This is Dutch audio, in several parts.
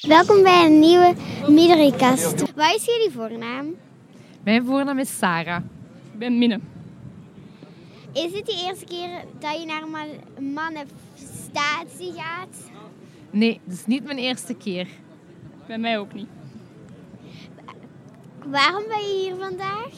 Welkom bij een nieuwe Midderikast. Wat is jullie voornaam? Mijn voornaam is Sarah. Ik ben Minne. Is dit de eerste keer dat je naar een manifestatie gaat? Nee, het is niet mijn eerste keer. Bij mij ook niet. Waarom ben je hier vandaag?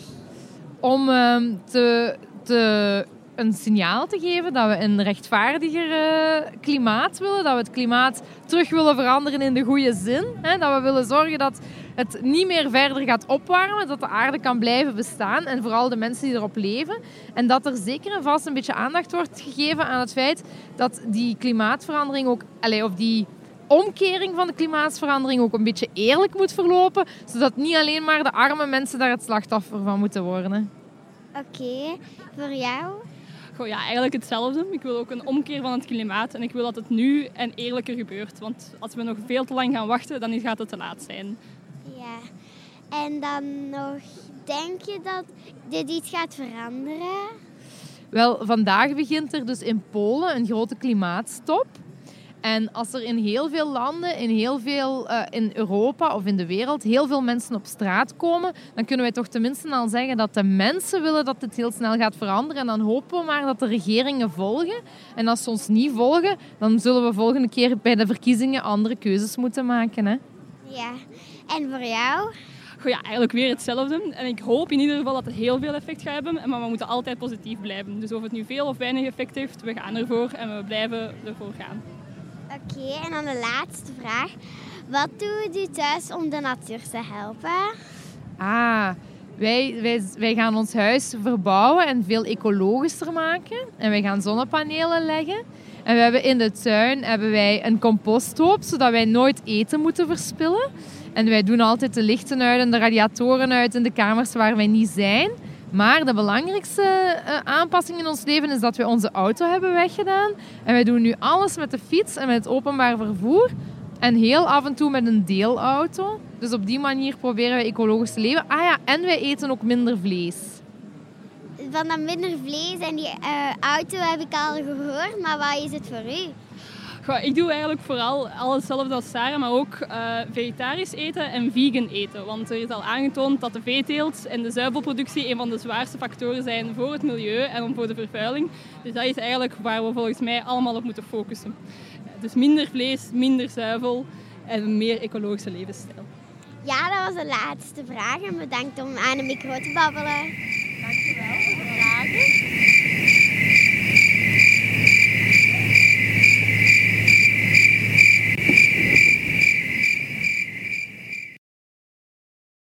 Om ehm, te, te, een signaal te geven dat we een rechtvaardiger eh, klimaat willen. Dat we het klimaat terug willen veranderen in de goede zin. Dat we willen zorgen dat het niet meer verder gaat opwarmen. Dat de aarde kan blijven bestaan. En vooral de mensen die erop leven. En dat er zeker en vast een beetje aandacht wordt gegeven aan het feit dat die klimaatverandering ook... Of die omkering van de klimaatverandering ook een beetje eerlijk moet verlopen, zodat niet alleen maar de arme mensen daar het slachtoffer van moeten worden. Oké, voor jou? Goh, ja, eigenlijk hetzelfde. Ik wil ook een omkeer van het klimaat en ik wil dat het nu en eerlijker gebeurt. Want als we nog veel te lang gaan wachten, dan gaat het te laat zijn. Ja, en dan nog, denk je dat dit iets gaat veranderen? Wel, vandaag begint er dus in Polen een grote klimaatstop. En als er in heel veel landen, in heel veel uh, in Europa of in de wereld, heel veel mensen op straat komen, dan kunnen wij toch tenminste al zeggen dat de mensen willen dat dit heel snel gaat veranderen. En dan hopen we maar dat de regeringen volgen. En als ze ons niet volgen, dan zullen we volgende keer bij de verkiezingen andere keuzes moeten maken. Hè? Ja, en voor jou? Goh, ja, eigenlijk weer hetzelfde. En ik hoop in ieder geval dat het heel veel effect gaat hebben. Maar we moeten altijd positief blijven. Dus of het nu veel of weinig effect heeft, we gaan ervoor en we blijven ervoor gaan. Oké, en dan de laatste vraag. Wat doet u thuis om de natuur te helpen? Ah, wij, wij, wij gaan ons huis verbouwen en veel ecologischer maken. En wij gaan zonnepanelen leggen. En we hebben in de tuin hebben wij een composthoop, zodat wij nooit eten moeten verspillen. En wij doen altijd de lichten uit en de radiatoren uit in de kamers waar wij niet zijn. Maar de belangrijkste uh, aanpassing in ons leven is dat we onze auto hebben weggedaan. En wij doen nu alles met de fiets en met het openbaar vervoer. En heel af en toe met een deelauto. Dus op die manier proberen we ecologisch te leven. Ah ja, en wij eten ook minder vlees. Van dat minder vlees en die uh, auto heb ik al gehoord. Maar wat is het voor u? Ik doe eigenlijk vooral alles hetzelfde als Sarah, maar ook uh, vegetarisch eten en vegan eten. Want er is al aangetoond dat de veeteelt en de zuivelproductie een van de zwaarste factoren zijn voor het milieu en voor de vervuiling. Dus dat is eigenlijk waar we volgens mij allemaal op moeten focussen. Dus minder vlees, minder zuivel en een meer ecologische levensstijl. Ja, dat was de laatste vraag en bedankt om aan de micro te babbelen.